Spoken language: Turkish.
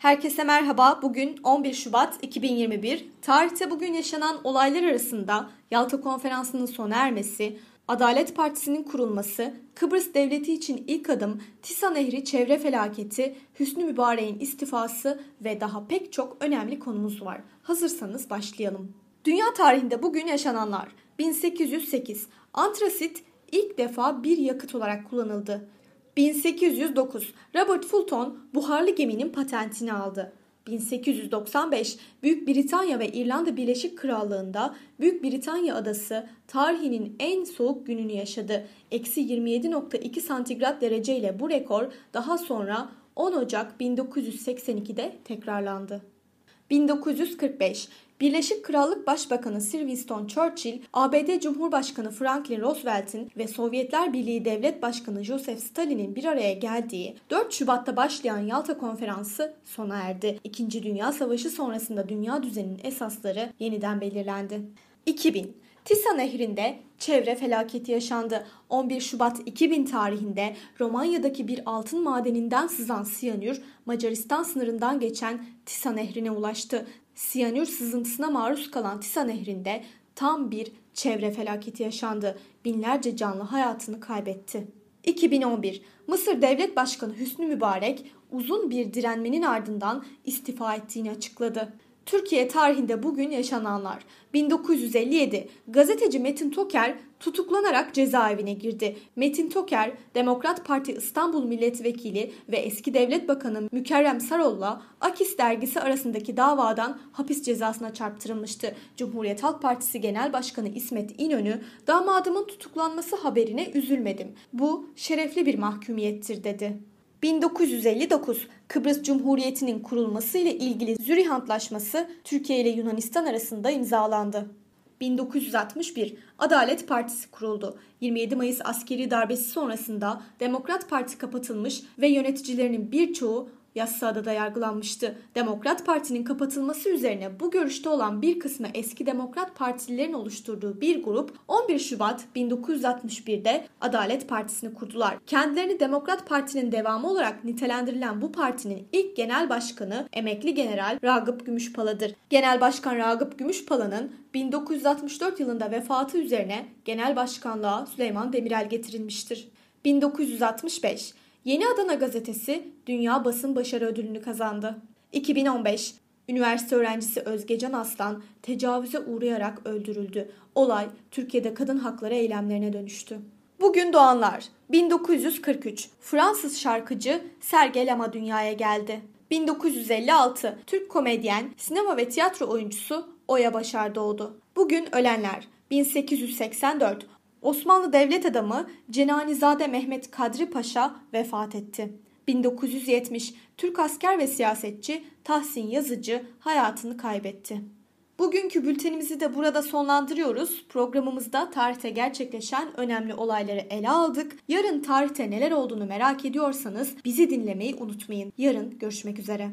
Herkese merhaba. Bugün 11 Şubat 2021. Tarihte bugün yaşanan olaylar arasında Yalta Konferansı'nın sona ermesi, Adalet Partisi'nin kurulması, Kıbrıs Devleti için ilk adım, Tisa Nehri çevre felaketi, Hüsnü Mübarek'in istifası ve daha pek çok önemli konumuz var. Hazırsanız başlayalım. Dünya tarihinde bugün yaşananlar. 1808 Antrasit ilk defa bir yakıt olarak kullanıldı. 1809 Robert Fulton buharlı geminin patentini aldı. 1895 Büyük Britanya ve İrlanda Birleşik Krallığı'nda Büyük Britanya adası tarihinin en soğuk gününü yaşadı. Eksi 27.2 santigrat derece ile bu rekor daha sonra 10 Ocak 1982'de tekrarlandı. 1945 Birleşik Krallık Başbakanı Sir Winston Churchill, ABD Cumhurbaşkanı Franklin Roosevelt'in ve Sovyetler Birliği Devlet Başkanı Joseph Stalin'in bir araya geldiği 4 Şubat'ta başlayan Yalta Konferansı sona erdi. İkinci Dünya Savaşı sonrasında dünya düzeninin esasları yeniden belirlendi. 2000 Tisa Nehri'nde çevre felaketi yaşandı. 11 Şubat 2000 tarihinde Romanya'daki bir altın madeninden sızan siyanür Macaristan sınırından geçen Tisa Nehri'ne ulaştı. Siyanür sızıntısına maruz kalan Tisa Nehri'nde tam bir çevre felaketi yaşandı. Binlerce canlı hayatını kaybetti. 2011 Mısır Devlet Başkanı Hüsnü Mübarek uzun bir direnmenin ardından istifa ettiğini açıkladı. Türkiye tarihinde bugün yaşananlar. 1957 gazeteci Metin Toker tutuklanarak cezaevine girdi. Metin Toker, Demokrat Parti İstanbul Milletvekili ve eski Devlet Bakanı Mükerrem Sarol'la Akis dergisi arasındaki davadan hapis cezasına çarptırılmıştı. Cumhuriyet Halk Partisi Genel Başkanı İsmet İnönü, damadımın tutuklanması haberine üzülmedim. Bu şerefli bir mahkumiyettir dedi. 1959 Kıbrıs Cumhuriyeti'nin kurulması ile ilgili Zürih Antlaşması Türkiye ile Yunanistan arasında imzalandı. 1961 Adalet Partisi kuruldu. 27 Mayıs askeri darbesi sonrasında Demokrat Parti kapatılmış ve yöneticilerinin birçoğu Yassıada'da yargılanmıştı. Demokrat Parti'nin kapatılması üzerine bu görüşte olan bir kısmı eski Demokrat Partililerin oluşturduğu bir grup 11 Şubat 1961'de Adalet Partisi'ni kurdular. Kendilerini Demokrat Parti'nin devamı olarak nitelendirilen bu partinin ilk genel başkanı emekli general Ragıp Gümüşpala'dır. Genel Başkan Ragıp Gümüşpala'nın 1964 yılında vefatı üzerine genel başkanlığa Süleyman Demirel getirilmiştir. 1965 Yeni Adana gazetesi Dünya Basın Başarı Ödülünü kazandı. 2015 Üniversite öğrencisi Özgecan Aslan tecavüze uğrayarak öldürüldü. Olay Türkiye'de kadın hakları eylemlerine dönüştü. Bugün doğanlar 1943 Fransız şarkıcı Serge Lama dünyaya geldi. 1956 Türk komedyen, sinema ve tiyatro oyuncusu Oya Başar doğdu. Bugün ölenler 1884 Osmanlı devlet adamı Cenanizade Mehmet Kadri Paşa vefat etti. 1970 Türk asker ve siyasetçi Tahsin Yazıcı hayatını kaybetti. Bugünkü bültenimizi de burada sonlandırıyoruz. Programımızda tarihte gerçekleşen önemli olayları ele aldık. Yarın tarihte neler olduğunu merak ediyorsanız bizi dinlemeyi unutmayın. Yarın görüşmek üzere.